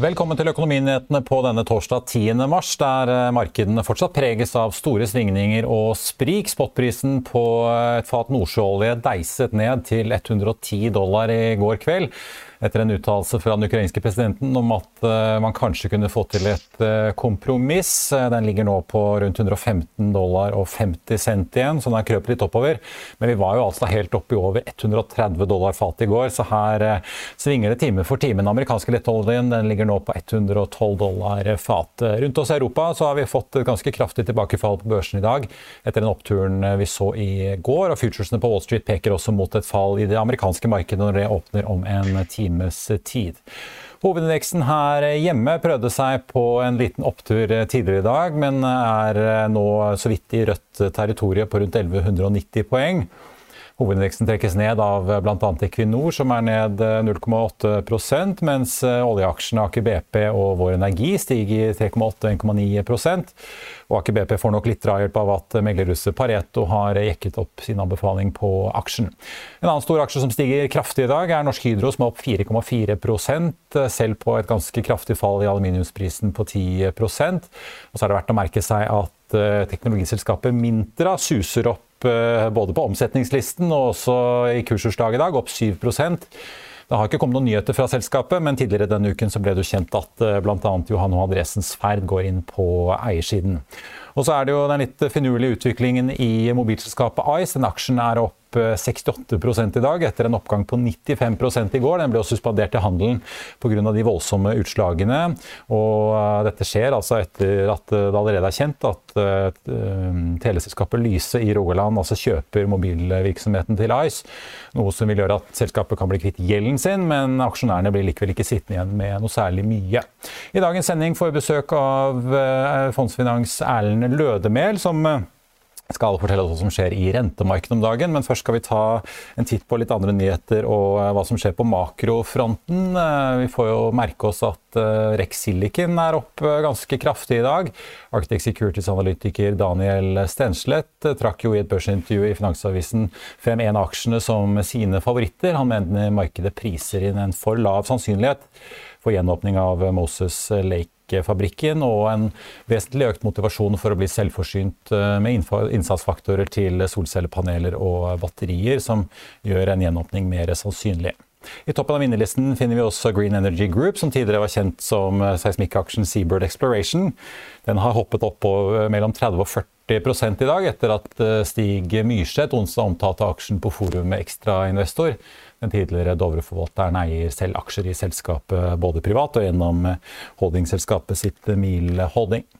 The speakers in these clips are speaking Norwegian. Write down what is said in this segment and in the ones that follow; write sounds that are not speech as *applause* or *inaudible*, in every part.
Velkommen til Økonominyhetene på denne torsdag 10. mars, der eh, markedene fortsatt preges av store svingninger og sprik. Spotprisen på et fat nordsjøolje deiset ned til 110 dollar i går kveld etter en uttalelse fra den ukrainske presidenten om at uh, man kanskje kunne få til et uh, kompromiss. Uh, den ligger nå på rundt 115 dollar og 50 cent igjen, så den har krøpet litt oppover. Men vi var jo altså helt oppe i over 130 dollar fatet i går, så her svinger det time for time. Den amerikanske lettoljen den ligger nå på 112 dollar fatet. Rundt oss i Europa så har vi fått et ganske kraftig tilbakefall på børsen i dag etter den oppturen vi så i går. og Futuresene på Wall Street peker også mot et fall i det amerikanske markedet når det åpner om en time times tid. Hovedindeksen her hjemme prøvde seg på en liten opptur tidligere i dag, men er nå så vidt i rødt territorium på rundt 1190 poeng. Hovedindeksen trekkes ned av bl.a. Equinor, som er ned 0,8% mens oljeaksjene Aker BP og Vår Energi stiger 3,8-1,9 og Aker BP får nok litt drahjelp av at meglerhuset Pareto har jekket opp sin anbefaling på aksjen. En annen stor aksje som stiger kraftig i dag, er Norsk Hydro, som er opp 4,4% selv på et ganske kraftig fall i aluminiumsprisen på 10% Og så er det verdt å merke seg at eh, teknologiselskapet Mintra suser opp Eh, både på omsetningslisten og også i kursutslaget i dag, opp 7% det har ikke kommet noen nyheter fra selskapet, men tidligere denne uken ble det kjent at eh, bl.a. Johan H. Andresens Ferd går inn på eiersiden. Og så er det jo den litt finurlige utviklingen i mobilselskapet Ice. Den aksjen er opp 68 i dag, etter en oppgang på 95 i går. Den ble suspendert i handelen pga. de voldsomme utslagene. Og eh, dette skjer altså etter at det allerede er kjent at uh, teleselskapet Lyse i Rogaland altså kjøper mobilvirksomheten til Ice. Noe som vil gjøre at selskapet kan bli kvitt gjelden sin, men aksjonærene blir likevel ikke sittende igjen med noe særlig mye. I dagens sending får vi besøk av Fondsfinans Erlend Lødemel, som uh, skal fortelle oss hva som skjer i rentemarkedet om dagen, men først skal vi ta en titt på litt andre nyheter og eh, hva som skjer på makrofronten. Eh, vi får jo merke oss at eh, Rex Silicon er opp ganske kraftig i dag. Arctic Securities-analytiker Daniel Stenslet trakk jo i et børsintervju i Finansavisen frem en av aksjene som sine favoritter. Han mener markedet priser inn en for lav sannsynlighet for gjenåpning av Moses Lake fabrikken og en vesentlig økt motivasjon for å bli selvforsynt eh, med innsatsfaktorer til solcellepaneler og batterier, som gjør en gjenåpning mer sannsynlig. I toppen av vinnerlisten finner vi også Green Energy Group, som tidligere var kjent som eh, seismikkaksjen Seabird Exploration. Den har hoppet opp på eh, mellom 30 og 40 i dag, etter at Stig Myrseth onsdag omtalte aksjen på forumet Ekstrainvestor. Den tidligere Dovre-forvalteren eier selv aksjer i selskapet både privat og gjennom holdingselskapet sitt Mil Holding.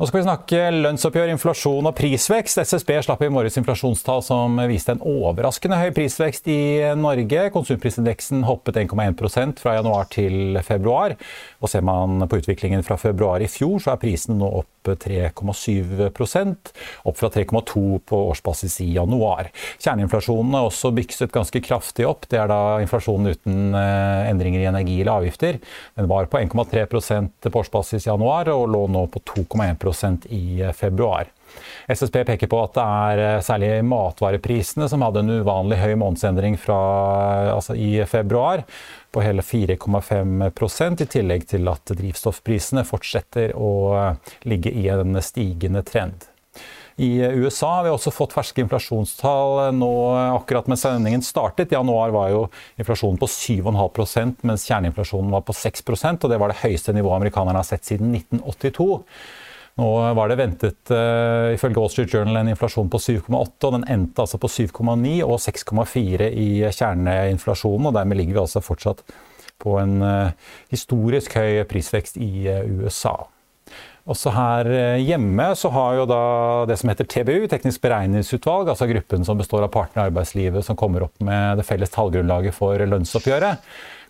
Nå skal vi snakke lønnsoppgjør, inflasjon og prisvekst. SSB slapp i morges inflasjonstall som viste en overraskende høy prisvekst i Norge. Konsumprisindeksen hoppet 1,1% fra januar til februar. Og ser man på utviklingen fra februar i fjor, så er prisene nå opp opp 3,7% opp fra 3,2 på årsbasis i januar. Kjerneinflasjonen er også bykset ganske kraftig opp. Det er da inflasjonen uten endringer i energi eller avgifter. Den var på 1,3% på årsbasis i januar og lå nå på 2,1% i februar. SSB peker på at det er eh, særlig matvareprisene som hadde en uvanlig høy månedsendring fra, altså i februar, på hele 4,5% i tillegg til at drivstoffprisene fortsetter å eh, ligge i en stigende trend. I USA har vi også fått ferske inflasjonstall nå akkurat mens sendingen startet. I januar var jo inflasjonen på 7,5% mens kjerneinflasjonen var på 6% og det var det høyeste nivået amerikanerne har sett siden 1982. Nå var det ventet uh, ifølge Wall Street Journal en inflasjon på 7,8, og den endte altså på 7,9 og 6,4 i kjerneinflasjonen. og Dermed ligger vi altså fortsatt på en uh, historisk høy prisvekst i uh, USA. Også her hjemme så har jo da det som heter TBU, Teknisk beregningsutvalg, altså gruppen som består av partene i arbeidslivet som kommer opp med det felles tallgrunnlaget for lønnsoppgjøret,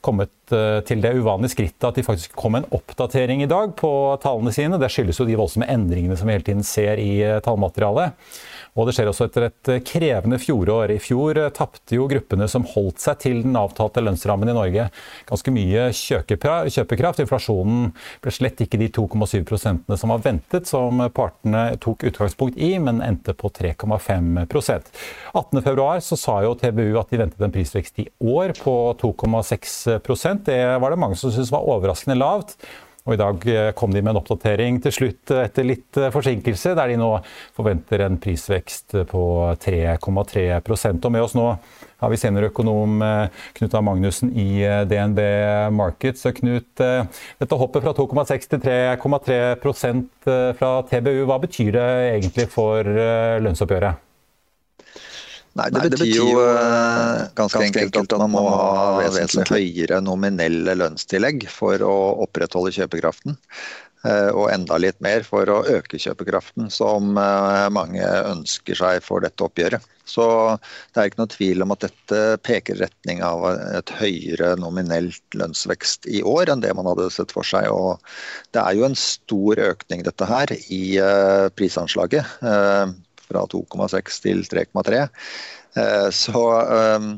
kommet til det uvanlige skrittet at de faktisk kom med en oppdatering i dag på tallene sine. Det skyldes jo de voldsomme endringene som vi hele tiden ser i eh, tallmaterialet. Og det skjer også etter et eh, krevende fjorår. I fjor eh, tapte jo gruppene som holdt seg til den avtalte lønnsrammen i Norge, ganske mye kjøpekraft. Inflasjonen ble slett ikke de 2,7 prosentene som var ventet, som partene tok utgangspunkt i, men endte på 3,5% 18.2 sa jo TBU at de ventet en prisvekst i år på 2,6 Det var det mange som syntes var overraskende lavt. Og I dag eh, kom de med en oppdatering til slutt eh, etter litt eh, forsinkelse, der de nå forventer en prisvekst på 3,3% Og Med oss nå har vi seniorøkonom Knut A. Magnussen i DNB Markets. Knut, dette hoppet fra 2,6 til 3,3% fra TBU, hva betyr det egentlig for lønnsoppgjøret? Nei, det, Nei, det betyr, jo uh, ganske, ganske enkelt at man må ha vesentlig høyere nominelle lønnstillegg for å opprettholde kjøpekraften. Uh, og enda litt mer for å øke kjøpekraften, som uh, mange ønsker seg for dette oppgjøret. Så det er ikke noe tvil om at dette peker retning av et høyere nominelt lønnsvekst i år enn det man hadde sett for seg. Og det er jo en stor økning dette her i prisanslaget fra 2,6 til 3,3. Eh, så ehm,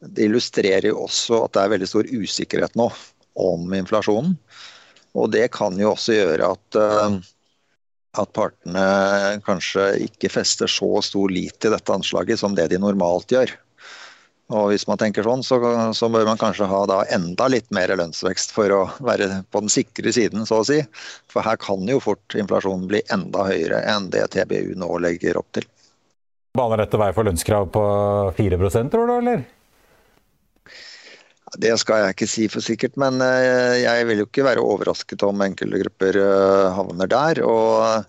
det illustrerer jo også at det er veldig stor usikkerhet nå om inflasjonen. Og det kan jo også gjøre at, ehm, at partene kanskje ikke fester så stor lit til dette anslaget som det de normalt gjør. Og hvis man tenker sånn, så, så, bør man kanskje ha da enda litt mer lønnsvekst for å være på den sikre siden, så å si. For her kan jo fort inflasjonen bli enda høyere enn det TBU nå legger opp til. Baner dette vei for lønnskrav på 4 tror du, eller? Det skal jeg ikke si for sikkert, men eh, jeg vil jo ikke være overrasket om enkelte grupper eh, havner der. og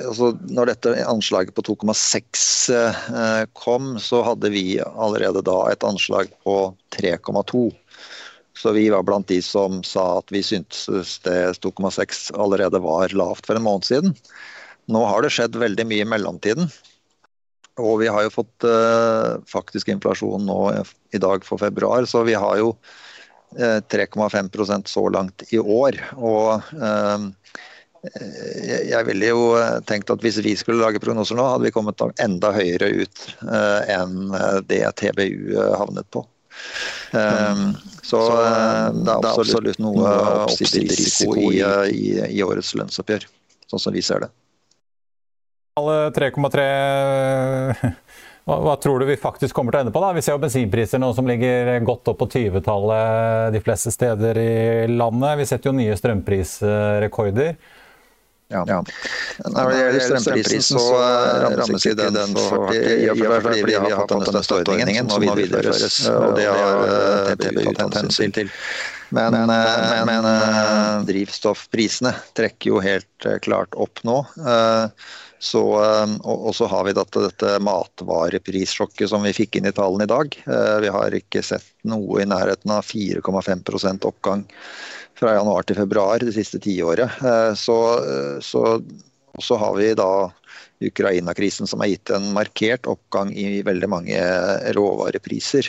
altså, når dette anslaget på 2,6 eh, kom, så hadde vi allerede da et anslag på 3,2. Så vi var blant de som sa at vi syntes det 2,6 allerede var lavt for en måned siden. Nå har det skjedd veldig mye i mellomtiden. Og vi har jo fått uh, faktisk inflasjon nå i dag for februar, så vi har jo uh, 3,5% så langt i år. Og Eh, jeg ville jo eh, tenkt at hvis vi skulle lage prognoser nå, hadde vi kommet enda høyere ut eh, enn det TBU havnet på. Um, så, så det er absolutt noe oppsiderisiko i, i, i årets lønnsoppgjør, sånn som vi ser det. 3,3 hva, hva, tror du vi faktisk kommer til å ende på? da? Vi ser jo bensinpriser nå som ligger godt opp på 20-tallet de fleste steder i landet. Vi setter jo nye strømprisrekorder. Ja. ja. Når det gjelder strømprisen, så rammes ikke den hardt for seg fordi vi har hatt denne støtteordningen som nå videreføres. Og det har TBU tatt hensyn til. Men, men, men, men drivstoffprisene trekker jo helt klart opp nå. Så, og, så har vi dette, dette matvareprissjokket som vi fikk inn i tallene i dag. Vi har ikke sett noe i nærheten av 4,5 oppgang fra januar til februar det siste tiåret. Eh, så, eh, så, så har vi da Ukraina-krisen som har gitt en markert oppgang i veldig mange råvarepriser.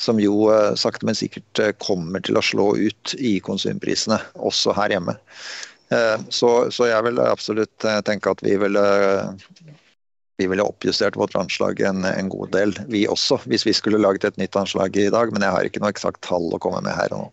Som jo eh, sakte, men sikkert kommer til å slå ut i konsumprisene, også her hjemme. Så, så jeg vil absolutt tenke at vi ville vi ville oppjustert vårt anslag en, en, god del, vi også, hvis vi skulle laget et nytt anslag i dag. Men jeg har ikke noe eksakt tall å komme med her og nå.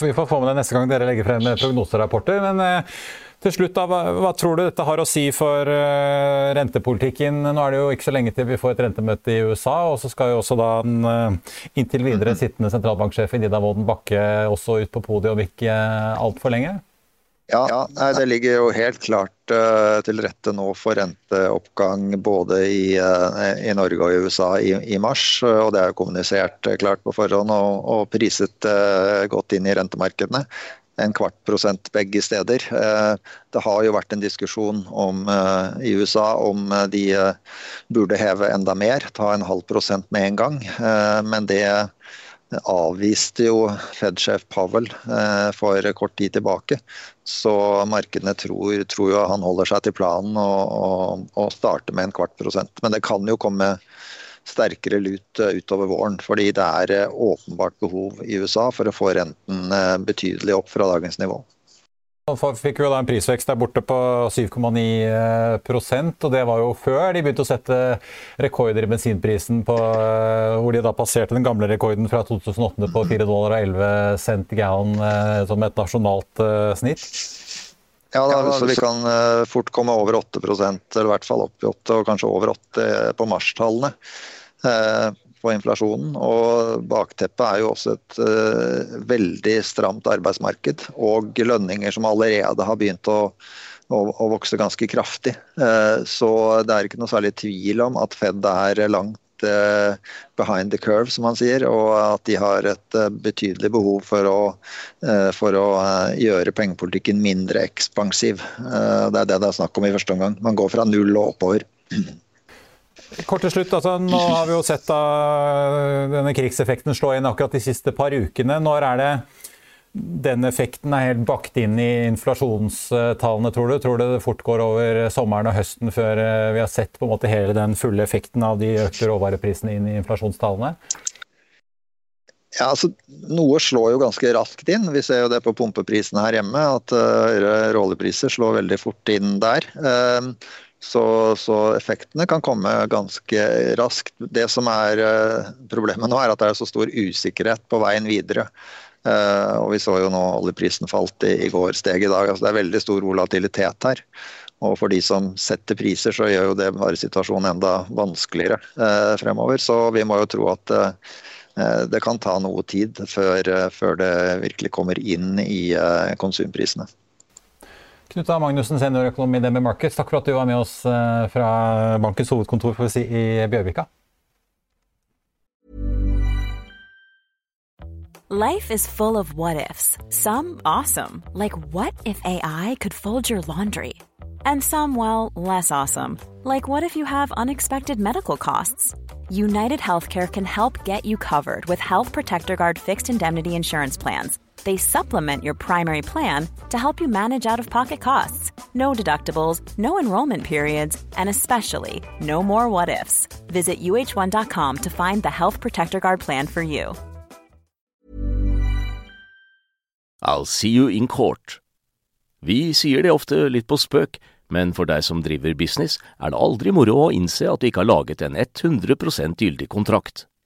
Vi får få med det neste gang dere legger frem prognoserapporter. Men eh, til slutt, da, hva, hva, tror du dette har å si for uh, rentepolitikken? Nå er det jo ikke så lenge til vi får et rentemøte i USA, og så skal jo også da den uh, inntil videre sittende sentralbanksjef Nida Woden Bakke også ut på podiet om ikke uh, altfor lenge? Ja, nei, det ligger jo helt klart uh, til rette nå for renteoppgang både i, uh, i Norge og i USA i, i mars. Uh, og det er jo kommunisert klart på forhånd og, og priset godt inn i rentemarkedene. En kvart prosent begge steder. Det har jo vært en diskusjon om, i USA om de burde heve enda mer, ta en halv prosent med en gang. Men det avviste jo Fed-sjef Powell eh, for kort tid tilbake. Så markedene tror, tror jo han holder seg til planen og, og, og, starter med en kvart prosent. Men det kan jo komme sterkere lut eh, utover våren. Fordi det er eh, åpenbart behov i USA for å få renten betydelig opp fra dagens nivå. Man fikk jo da en prisvekst der borte på 7,9% og det var jo før de begynte å sette rekorder i bensinprisen, på, eh, hvor de da passerte den gamle rekorden fra 2008 på 4 dollar og 11 cent gallon eh, som et nasjonalt uh, snitt. Ja, da, så vi kan fort komme over 8% eller i hvert fall opp i 8 og kanskje over 8 på marstallene. På inflasjonen. Og bakteppet er jo også et uh, veldig stramt arbeidsmarked og lønninger som allerede har begynt å, å, vokse ganske kraftig. Uh, så det er ikke noe særlig tvil om at Fed er langt uh, behind the curve, som man sier, og at de har et betydelig behov for å, for å gjøre pengepolitikken mindre ekspansiv. Det er det det er snakk om i første omgang. Man går fra null og oppover. Kort til slutt, altså, Nå har vi jo sett da, denne krigseffekten slå inn akkurat de siste par ukene. Når er det den effekten er helt bakt inn i inflasjonstallene, tror du? Tror du det fort går over sommeren og høsten før eh, vi har sett på en måte hele den fulle effekten av de økte råvareprisene inn i inflasjonstallene? Ja, altså, Noe slår jo ganske raskt inn. Vi ser jo det på pumpeprisene her hjemme. At uh, rålepriser slår veldig fort inn der. Uh, så, så, effektene kan komme ganske raskt. Det som er eh, problemet nå, er at det er så stor usikkerhet på veien videre. Uh, og Vi så jo nå oljeprisen falt i, i går, steg i dag. altså Det er veldig stor volatilitet her. Og for de som setter priser, så gjør jo det bare situasjonen enda vanskeligere eh, fremover. Så vi må jo tro at eh, det kan ta noe tid før, før det virkelig kommer inn i konsumprisene. Knut A. Magnussen, seniorøkonom i DB Markets, takk for at du var med oss eh, fra bankens hovedkontor si, i Bjørvika. Life is full of what ifs. Some awesome, like what if AI could fold your laundry? And some, well, less awesome, like what if you have unexpected medical costs? United Healthcare can help get you covered with Health Protector Guard fixed indemnity insurance plans they supplement your primary plan to help you manage out of pocket costs. No deductibles, no enrollment periods, and especially no more what ifs. Visit uh1.com to find the Health Protector Guard plan for you. I'll see you in court. Vi sier det ofte litt på spøk, men for deg som driver business, er det aldri moro å innse at du ikke har laget en 100 gyldig kontrakt.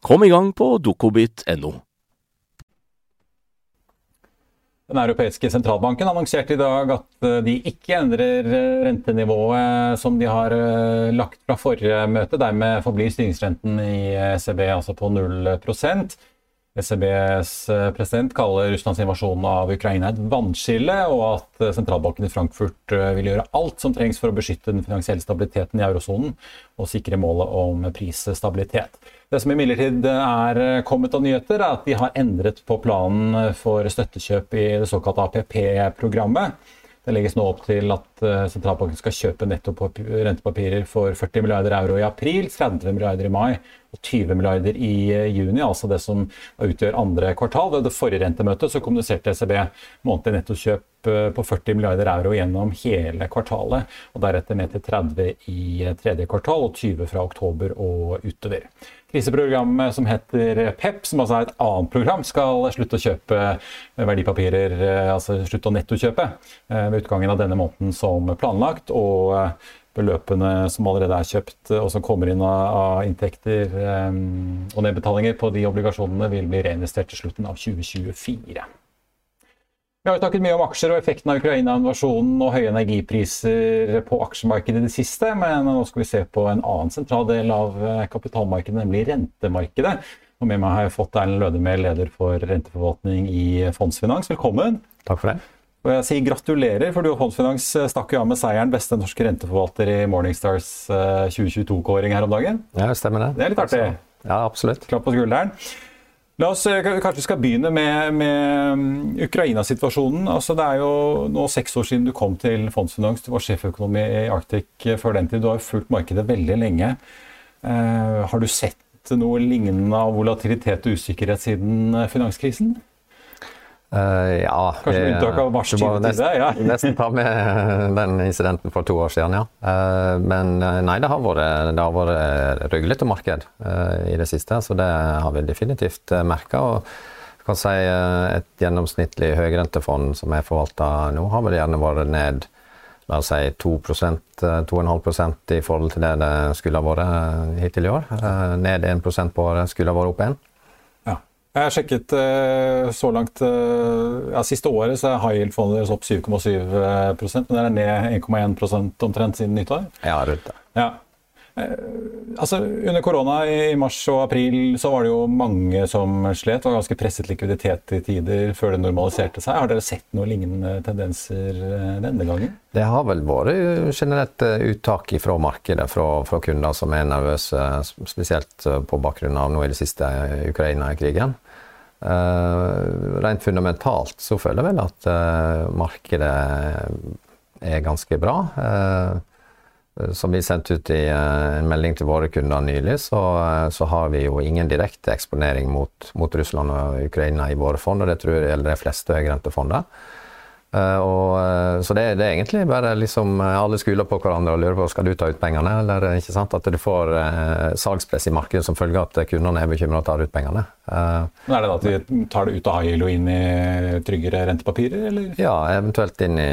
Kom i gang på dokobit.no. Den europeiske sentralbanken annonserte i dag at eh, de ikke endrer eh, rentenivået som de har eh, lagt fra forrige møte. Dermed forblir styringsrenten i ECB altså på 0% ECBs president kaller Russlands invasjon av Ukraina et vannskille, og at sentralbanken i Frankfurt vil gjøre alt som trengs for å beskytte den finansielle stabiliteten i eurosonen og sikre målet om prisstabilitet. Det som imidlertid er kommet av nyheter, er at de har endret på planen for støttekjøp i det såkalte APP-programmet. Det legges nå opp til at eh, sentralbanken skal kjøpe netto rentepapirer for 40 milliarder euro i april, 30 milliarder i mai og 20 milliarder i eh, juni, altså det som utgjør andre kvartal. Ved det forrige rentemøtet så kommuniserte ECB månedlig nettokjøp eh, på 40 milliarder euro gjennom hele kvartalet, og deretter ned til 30 i tredje kvartal og 20 fra oktober og utover. Kriseprogrammet som heter PEP, som altså er et annet program, skal slutte å kjøpe verdipapirer, altså slutte å nettokjøpe ved utgangen av denne måneden som planlagt. og eh, beløpene som allerede er kjøpt og som kommer inn av, inntekter og nedbetalinger på de obligasjonene, vil bli reinvestert til slutten av 2024. Vi har jo snakket mye om aksjer og effekten av Ukraina-invasjonen og høye energipriser på aksjemarkedet i det siste, men nå skal vi se på en annen sentral del av eh, kapitalmarkedet, nemlig rentemarkedet. Og med meg har jeg fått Erlend Lødemel, leder for renteforvaltning i Fondsfinans. Velkommen. Takk for det. Og jeg sier gratulerer, for du og Fondsfinans stakk jo av med seieren beste norske renteforvalter i Morningstars 2022-kåring eh, her om dagen. Ja, stemmer det. Det er litt artig. Ja, absolutt. Klapp på skulderen. La oss kanskje kanskje skal begynne med, med Ukraina-situasjonen. Altså, det er jo nå seks år siden du kom til Fondsfinans. Du var sjeføkonom i Arctic før den tid. Du har jo fulgt markedet veldig lenge. Uh, har du sett noe lignende av volatilitet og usikkerhet siden eh, finanskrisen? Uh, ja. Kanskje med unntak av mars 2020? Ja. *laughs* nesten ta med den incidenten for to år siden, ja. Uh, men eh, nei, det har vært, det har vært ruglete marked uh, i det siste, så det har vi definitivt merka. kan si et gjennomsnittlig høyrentefond som er forvalta nå, har vel gjerne vært ned la oss si 2 2,5% i forhold til det det skulle ha vært hittil i år. Ned 1 på året, skulle ha vært opp 1 jeg har sjekket uh, så langt uh, ja, Siste året så er high yield-fondet deres opp 7,7% men det er ned 1,1% omtrent siden nyttår. Ja, rundt det. Ja. Altså, under korona i mars og april så var det jo mange som slet. Det var ganske presset likviditet i tider før det normaliserte seg. Har dere sett noen lignende tendenser denne gangen? Det har vel vært generelt uttak fra markedet fra, fra, kunder som er nervøse, spesielt på bakgrunn av nå i det siste Ukraina-krigen. Uh, rent fundamentalt så føler jeg vel at uh, markedet er ganske bra. Uh, som vi sendte ut i en melding til våre kunder nylig, så, så har vi jo ingen direkte eksponering mot, mot, Russland og Ukraina i våre fond, og det tror jeg gjelder de fleste høyrentefonder. Uh, og, uh, så det, det, er egentlig bare liksom uh, alle skuler på hverandre og lurer på skal du ta ut pengene, eller ikke sant? at du får salgspress i markedet som følge av at kundene er bekymra og tar ut pengene. Men er det da at de tar det ut av Hailo og inn i tryggere rentepapirer, eller? Ja, eventuelt inn i,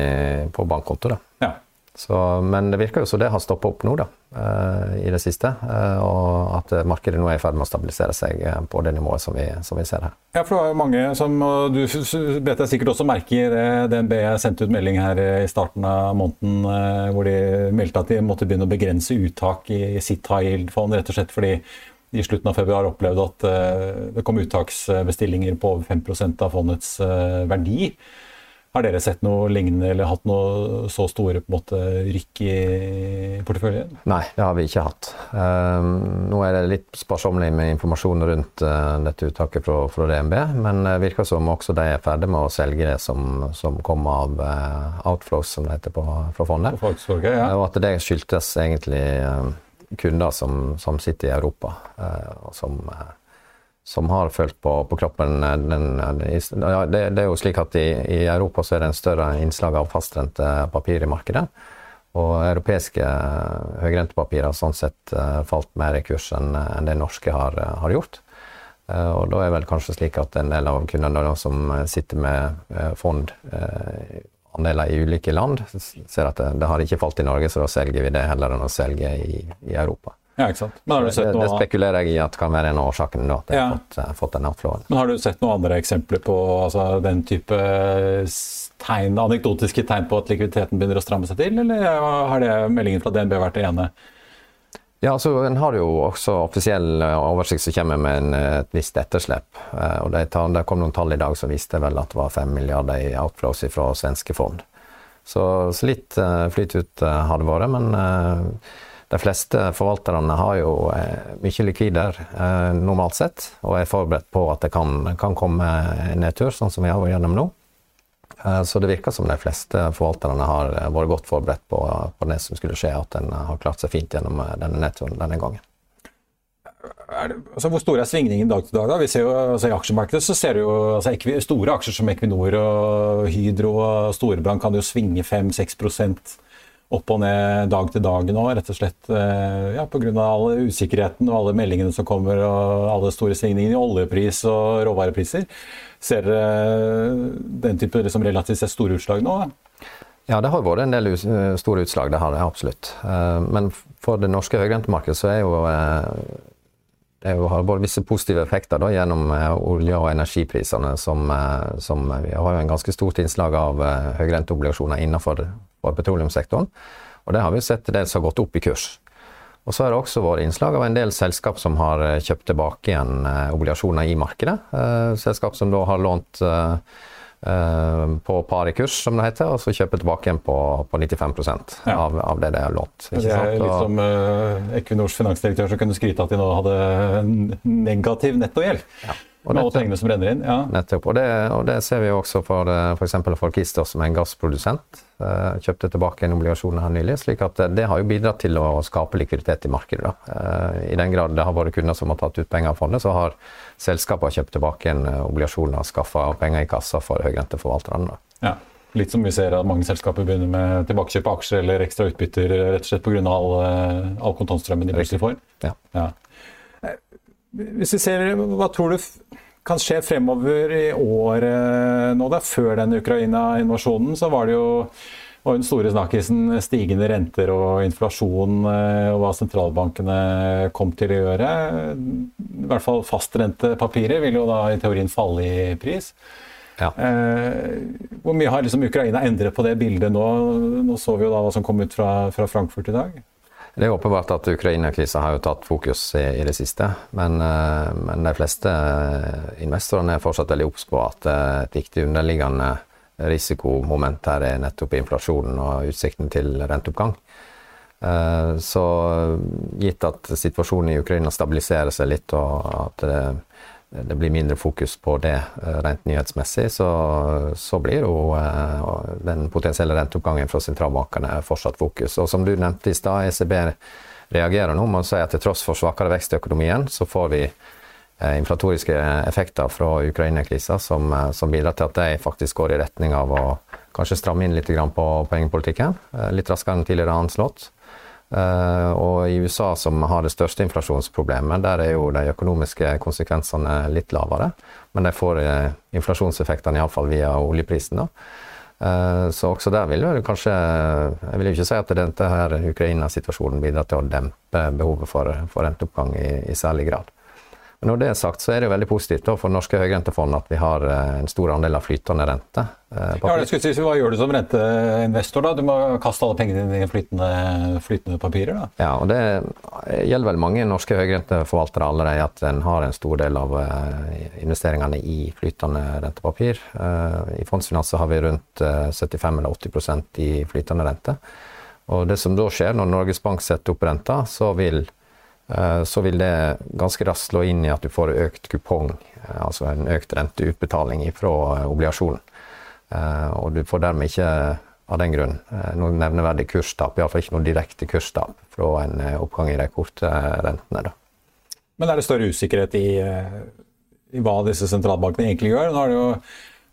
på bankkonto, da. Ja. Så, men det virker jo som det har stoppa opp nå, da, uh, i det siste. Uh, og at markedet nå er i ferd med å stabilisere seg uh, på det nivået som vi, som vi, ser her. Ja, for det var jo mange som, og du bet deg sikkert også merke i DNB sendte ut melding her i starten av måneden hvor de meldte at de måtte begynne å begrense uttak i sitt high yield-fond, rett og slett fordi i slutten av februar opplevde at det kom uttaksbestillinger på over 5 av fondets verdi. Har dere sett noe lignende eller hatt noe så store på en måte, rykk i porteføljen? Nei, det har vi ikke hatt. Um, nå er det litt sparsommelig med informasjon rundt uh, dette uttaket fra, fra, DNB, men det virker som også de er ferdig med å selge det som, som kom av uh, outflows, som det heter på, fra fondet. ja. Og at det skyldtes egentlig uh, kunder som, som, sitter i Europa, og som som har følt på, på kroppen eh, den, ja, det, det, er jo slik at i, i, Europa så er det en større innslag av fastrente papir i markedet. Og europeiske høyrentepapir høyrentepapirer har sånn sett falt mer i kurs enn en det norske har, har gjort. Og da er vel kanskje slik at en del av kundene som sitter med uh, fond andeler i ulike land, ser at det, det, har ikke falt i Norge, så da selger vi det heller enn å selge i, i Europa. Ja, ikke sant. Men har du sett det, noe det spekulerer jeg i at kan være en av årsakene da, at jeg Ja. har fått, eh, fått den outflowen. Men har du sett noen andre eksempler på altså, den type tegn, anekdotiske tegn på at likviditeten begynner å stramme seg til, eller har det meldingen fra DNB vært det ene? Ja, altså En har jo også offisiell eh, oversikt som kommer med en, eh, et visst etterslep. Eh, og det, det kom noen tall i dag som viste vel at det var 5 milliarder i outflows fra svenske fond. Så, så litt uh, flyt ut uh, har det vært, men eh, de fleste forvalterne har jo eh, mye likvider eh, normalt sett, og er forberedt på at det kan, kan komme nedtur, sånn som vi har vært gjennom nå. Eh, Så det virker som de fleste forvalterne har vært godt forberedt på, på det som skulle skje, at en har klart seg fint gjennom denne nedturen denne gangen. Det, altså, hvor store er svingningene dag til dag? da? Vi ser jo, altså, I aksjemarkedet så ser du jo altså, store aksjer som Equinor og Hydro og Storebrand kan jo svinge 5-6 opp og ned dag til dag nå, rett og slett eh, ja, pga. all usikkerheten og alle meldingene som kommer og alle store svingningene i oljepris og råvarepriser. Ser dere den type liksom, relativt sett store utslag nå? Ja, det har vært en del eh, store utslag, det har det absolutt. Eh, Men for det norske høyrentemarkedet så er jo eh, det har vært visse positive effekter da, gjennom eh, olje- og energiprisene. Som, eh, som vi har jo en ganske stort innslag av eh, høyrenteobligasjoner innenfor for petroleumssektoren. Og det har vi sett dels har gått opp i kurs. Og så har det også vært innslag av en del selskap som har eh, kjøpt tilbake igjen eh, obligasjoner i markedet. Eh, selskap som da har lånt på par i kurs, som det heter, og så kjøper tilbake igjen på, på 95 Ja. av, av det de har lånt. ikke Det er litt Og- som uh, Equinors finansdirektør som kunne skryte at de nå hadde en negativ nettogjeld. Og med alle pengene som renner inn. Ja. Nettopp. Og det, og det ser vi også for f.eks. For, for Kistos, som er en gassprodusent. eh, Kjøpte tilbake en obligasjon her nylig. slik at det, det har jo bidratt til å skape likviditet i markedet. Da. Eh, I den grad det har vært kunder som har tatt ut penger av fondet, så har selskapene kjøpt tilbake en obligasjon og skaffa penger i kassa for høyrenteforvalterne. Ja. Litt som vi ser at mange selskaper begynner med tilbakekjøp av aksjer eller ekstra utbytter rett og slett pga. All, eh, all kontantstrømmen de plutselig får. Ja. Ja. Hvis vi ser, Hva tror du kan skje fremover i år eh, nå? da? Før den Ukraina-invasjonen så var det jo og den store snakkisen stigende renter og inflasjon eh, og hva sentralbankene kom til å gjøre. I hvert fall fastrentepapirer vil jo da i teorien falle i pris. Ja. Eh, hvor mye har liksom Ukraina endret på det bildet nå? Nå så vi jo da hva som kom ut fra, fra Frankfurt i dag. Det er åpenbart at Ukraina-krisa har jo tatt fokus i, det siste. Men, eh, men de fleste eh, investorene er fortsatt veldig obs på at eh, et viktig underliggende risikomoment her er nettopp inflasjonen og utsikten til renteoppgang. Så gitt at situasjonen i Ukraina stabiliserer seg litt, og at det, blir mindre fokus på det eh, rent nyhetsmessig, så, så blir jo eh, den potensielle renteoppgangen fra sentralbankene fortsatt fokus. Og som du nevnte i stad, ECB reagerer nå med å si at til tross for svakere vekst i økonomien, så får vi eh, inflatoriske effekter fra Ukraina-krisa som, som bidrar til at de faktisk går i retning av å kanskje stramme inn litt på pengepolitikken. Litt raskere enn tidligere anslått. Eh, og i USA, som har det største inflasjonsproblemet, der er jo de økonomiske konsekvensene litt lavere. Men de får eh, inflasjonseffektene iallfall via oljeprisen. da. Eh, Så også der vil jo kanskje Jeg vil jo ikke si at denne her Ukraina-situasjonen bidrar til å dempe behovet for, for renteoppgang i, i særlig grad. Når det er sagt, så er det jo veldig positivt for norske høyrentefond at vi har eh, en stor andel av flytende rente. eh, Ja, det skulle si, Hva gjør du som renteinvestor? da? Du må kaste alle pengene dine i flytende, flytende papirer? da? Ja, og det gjelder vel mange norske høyrenteforvaltere allerede at en har en stor del av eh, investeringene i flytende rentepapir. I Fondsfinans har vi rundt eh, 75 eller 80% i flytende rente. Og det som da skjer når Norges Bank setter opp renta, så vil, så vil det ganske raskt slå inn i at du får økt kupong, eh, altså en økt renteutbetaling fra eh, obligasjonen. Eh, Og du får dermed ikke av den grunn eh, noe nevneverdig kurstap, iallfall ikke noe direkte kurstap fra en eh, oppgang i de korte eh, rentene. Da. Men er det større usikkerhet i, eh, i hva disse sentralbankene egentlig gjør? Nå er det jo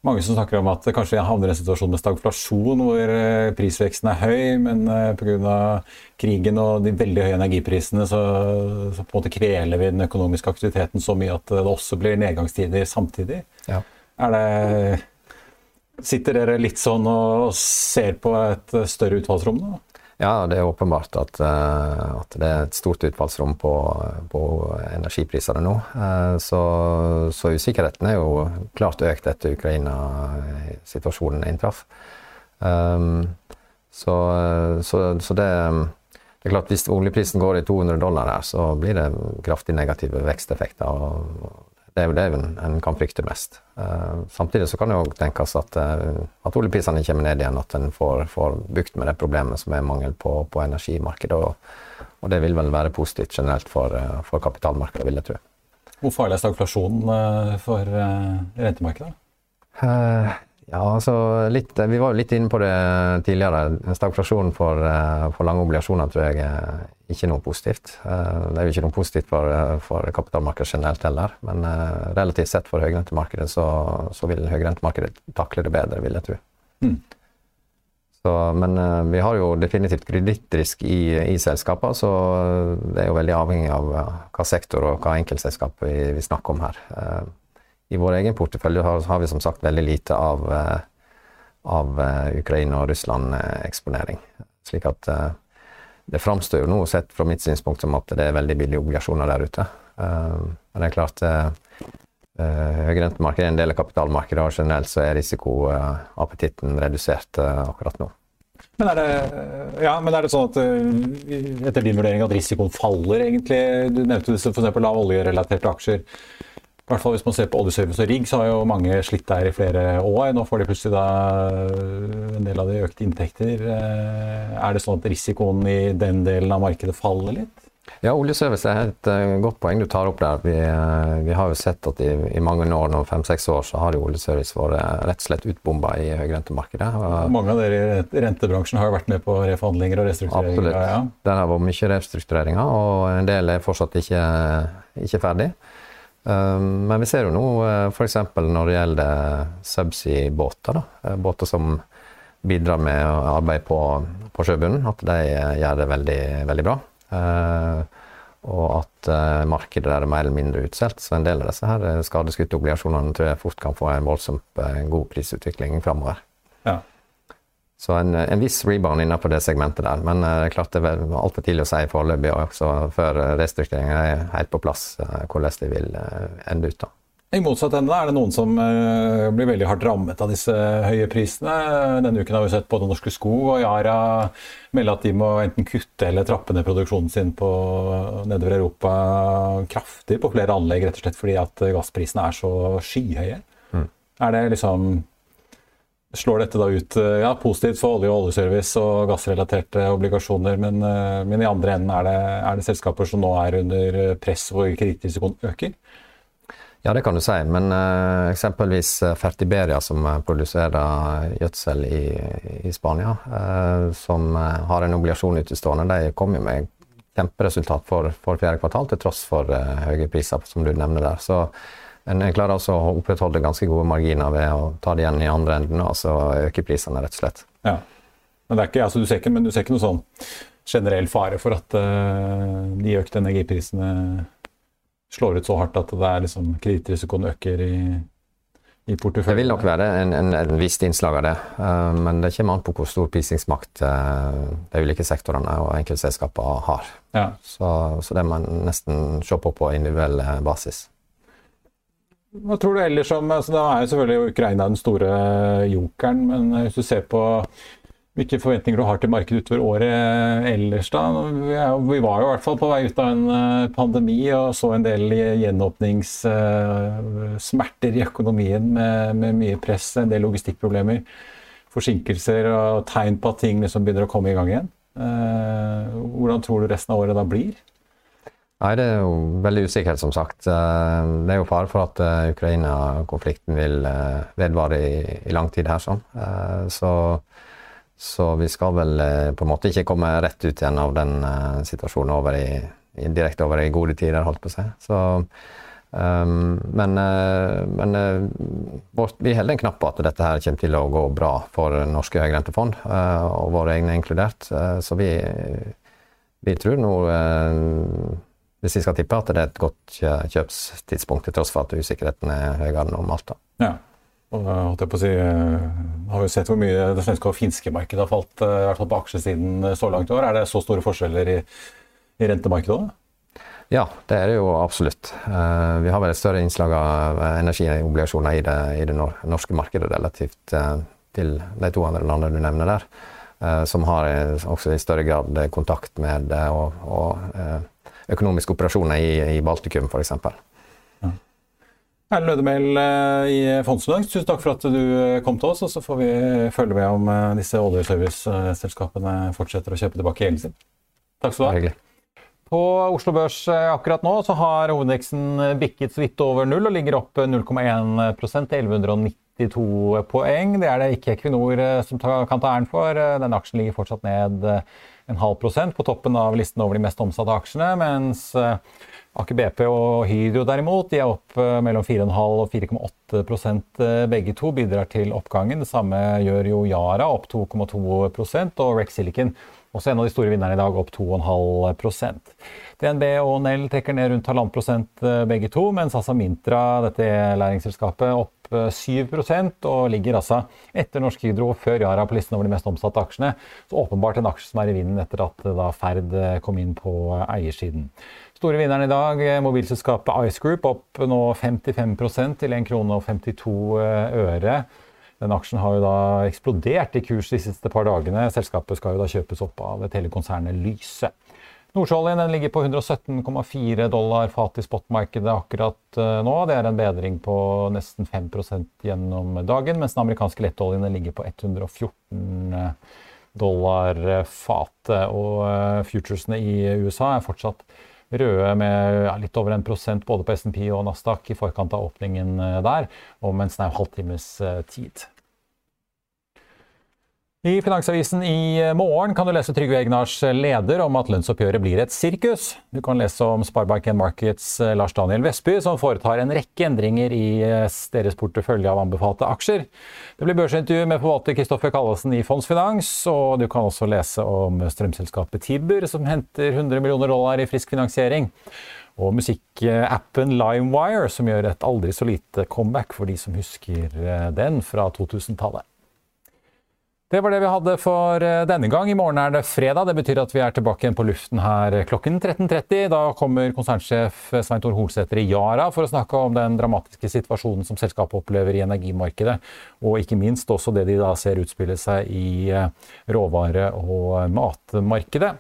mange som snakker om at det kanskje havner i en situasjon med stagflasjon, hvor eh, prisveksten er høy, men eh, pga. krigen og de veldig høye energiprisene så, så på en måte kveler vi den økonomiske aktiviteten så mye at det også blir nedgangstider samtidig. Ja. Er det Sitter dere litt sånn og ser på et større utfallsrom nå? Ja, det er åpenbart at, at det er et stort utfallsrom på, på energiprisene nå. Så, så, usikkerheten er jo klart økt etter Ukraina-situasjonen inntraff. Så, så, så det det er klart Hvis oljeprisen går i 200 dollar her, så blir det kraftig negative veksteffekter. og Det er jo det en kan frykte mest. Uh, samtidig så kan det òg tenkes at, uh, at oljeprisene kommer ned igjen, at en får, får, bukt med det problemet som er mangel på, på energimarkedet. Og, og, det vil vel være positivt generelt for, uh, for kapitalmarkedet, vil jeg tro. Hvor farlig er stagflasjonen for rentemarkedet? Ja, altså litt, Vi var jo litt inne på det tidligere. Stagflasjon for, eh, for, lange obligasjoner tror jeg er ikke noe positivt. Eh, det er jo ikke noe positivt for, eh, for kapitalmarkedet generelt heller. Men relativt sett for høyrentemarkedet så, så vil høyrentemarkedet takle det bedre, vil jeg tro. Mm. Så, men vi har jo definitivt kredittrisk i, i selskapene, så det er jo veldig avhengig av hva sektor og hva enkeltselskap vi, vi snakker om her i vår egen portefølje har, har, vi som sagt veldig lite av, eh, av eh, Ukraina- og Russland-eksponering. Slik at eh, det framstår jo nå, sett fra mitt synspunkt, som at det er veldig billige obligasjoner der ute. Men det er klart Høyrentemarkedet er en del av kapitalmarkedet, og generelt så er risikoappetitten redusert akkurat nå. Men er, det, ja, men er det sånn at etter din vurdering at risikoen faller, egentlig? Du nevnte f.eks. lav oljerelaterte aksjer. I hvert fall Hvis man ser på oljeservice og rigg, så har jo mange slitt der i flere år. Nå får de plutselig da øh, en del av de økte inntekter. Øh, er det sånn at risikoen i den delen av markedet faller litt? Ja, oljeservice er et uh, godt poeng du tar opp der. Vi, vi har jo sett at i, i mange år, nå fem-seks år, så har jo oljeservice vært rett og slett utbomba i høyrentemarkedet. Mange av dere i rentebransjen har jo vært med på reforhandlinger og restruktureringer. Absolutt. Ja, ja. Der har vært mye restruktureringer, og en del er fortsatt ikke, ikke ferdig. Um, men vi ser jo nå uh, f.eks. når det gjelder subsea-båter, uh, båter som bidrar med arbeid på, på sjøbunnen, at de uh, gjør det veldig, veldig bra. og at markedet er mer eller mindre utsolgt. Så en del av disse her skadeskutte obligasjonene tror jeg fort kan få en voldsomt god prisutvikling framover. Ja. Så en, en, viss rebound innenfor det segmentet der. Men uh, klart det er altfor tidlig å si foreløpig, før restruktureringen er helt på plass, uh, hvordan det vil ende ut. da. I motsatt ende er det noen som blir veldig hardt rammet av disse høye prisene. Denne uken har vi sett både Norske Skog og Yara melde at de må enten kutte eller trappe ned produksjonen sin på nedover Europa kraftig på flere anlegg, rett og slett fordi at gassprisene er så skyhøye. Mm. Er det liksom slår dette da ut eh, ja, positivt for olje- og oljeservice og gassrelaterte obligasjoner, men, eh, men i andre enden er det, er det, selskaper som nå er under press hvor kredittrisikoen øker? Ja, det kan du si. Men uh, eksempelvis Fertiberia, som produserer gjødsel i, i Spania, uh, som har en obligasjon utestående, de kom jo med kjemperesultat for, for fjerde kvartal, til tross for uh, høye priser, som du nevner der. Så en klarer altså å opprettholde ganske gode marginer ved å ta det igjen i andre enden, altså øke prisene, rett og slett. Ja. Men, det ikke, altså, du ikke, men du ser ikke noe sånn generell fare for at uh, de økte energiprisene slår ut så hardt at det er liksom kredittrisikoen øker i, i porteføljen? Det vil nok være en, en, en visst innslag av det, uh, men det kommer an på hvor stor prisingsmakt uh, de ulike sektorene og enkeltselskapene har. Ja. Så, så, det må en nesten se på på individuell basis. Hva tror du ellers om altså Da er jo selvfølgelig Ukraina den store jokeren, men hvis du ser på hvilke forventninger du har til markedet utover året ellers, da? Vi var jo i hvert fall på vei ut av en eh, pandemi og så en del gjenåpningssmerter i økonomien med, med mye press, en del logistikkproblemer, forsinkelser og tegn på at ting liksom begynner å komme i gang igjen. Eh, hvordan tror du resten av året da blir? Nei, det er jo veldig usikkert, som sagt. Eh, det er jo fare for at eh, Ukraina-konflikten vil eh, vedvare i, i, lang tid her. sånn. Så, så, vi skal vel på en måte ikke komme rett ut igjen av den situasjonen over i, direkte over i gode tider, holdt på å si. Så, um, men, men vi holder en knapp på at dette her kommer til å gå bra for norske høyrentefond, og våre egne inkludert. Så vi, vi tror nå hvis vi skal tippe at det er et godt kjøpstidspunkt, til tross for at usikkerheten er høyere enn normalt. Ja. Og, holdt jeg på å si, har vi sett hvor mye det svenske og finske markedet har falt i hvert fall på aksjesiden så langt i år. Er det så store forskjeller i, i rentemarkedet? Ja, det er det jo absolutt. Vi har vel et større innslag av energiobligasjoner i det, i det norske markedet relativt til de to andre landene du nevner der. Som har også i større grad kontakt med og, og økonomiske operasjoner i, i Baltikum f.eks. Erlend Lødemel i Fondsfinans, tusen takk for at du kom til oss. Og så får vi følge med om disse oljeserviceselskapene fortsetter å kjøpe tilbake gjelden sin. Takk skal du ha. På Oslo Børs akkurat nå så har hovedindeksen bikket så vidt over null og ligger opp 0,1% til 1192 poeng. Det er det ikke Equinor som kan ta æren for. Denne aksjen ligger fortsatt ned en halv prosent på toppen av listen over de mest omsatte aksjene, mens Aker BP og Hydro derimot de er opp mellom 4,5 og 4,8% begge to bidrar til oppgangen. Det samme gjør jo Yara, opp 2,2% og Rex Silicon, også en av de store vinnerne i dag, opp 2,5% DNB og Nell trekker ned rundt halvannen prosent begge to, mens altså Mintra, dette læringsselskapet, opp 7% og ligger altså etter Norsk Hydro før Yara på listen over de mest omsatte aksjene. Så åpenbart en aksje som er i vinden etter at da Ferd kom inn på eiersiden. Store vinneren i dag, mobilselskapet Ice Group, opp nå 55% til 1 krone og 52 øre. Den aksjen har jo da eksplodert i kurs de siste par dagene. Selskapet skal jo da kjøpes opp av telekonsernet Lyse. Nordsjøoljen ligger på 117,4 dollar fat i spotmarkedet akkurat nå. Det er en bedring på nesten 5% gjennom dagen, mens den amerikanske lettoljen ligger på 114 dollar fatet. Og futuresene i USA er fortsatt røde med litt over en prosent både på SMP og Nasdaq i forkant av åpningen der, om en snau halvtimes tid. I Finansavisen i morgen kan du lese Trygve Egnars leder om at lønnsoppgjøret blir et sirkus. Du kan lese om Sparebank1 Markets Lars Daniel Vestby, som foretar en rekke endringer i deres portefølje av anbefalte aksjer. Det blir børsintervju med forvalter Kristoffer Kallesen i Fondsfinans, og du kan også lese om strømselskapet Tibber, som henter 100 millioner dollar i frisk finansiering. Og musikkappen LimeWire, som gjør et aldri så lite comeback for de som husker den fra 2000-tallet. Det var det vi hadde for denne gang. I morgen er det fredag. Det betyr at vi er tilbake igjen på luften her klokken 13.30. Da kommer konsernsjef Svein Tor Holsæter i Yara for å snakke om den dramatiske situasjonen som selskapet opplever i energimarkedet, og ikke minst også det de da ser utspille seg i råvare- og matmarkedet.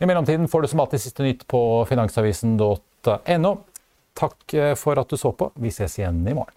I mellomtiden får du som alltid siste nytt på finansavisen.no. Takk for at du så på. Vi ses igjen i morgen.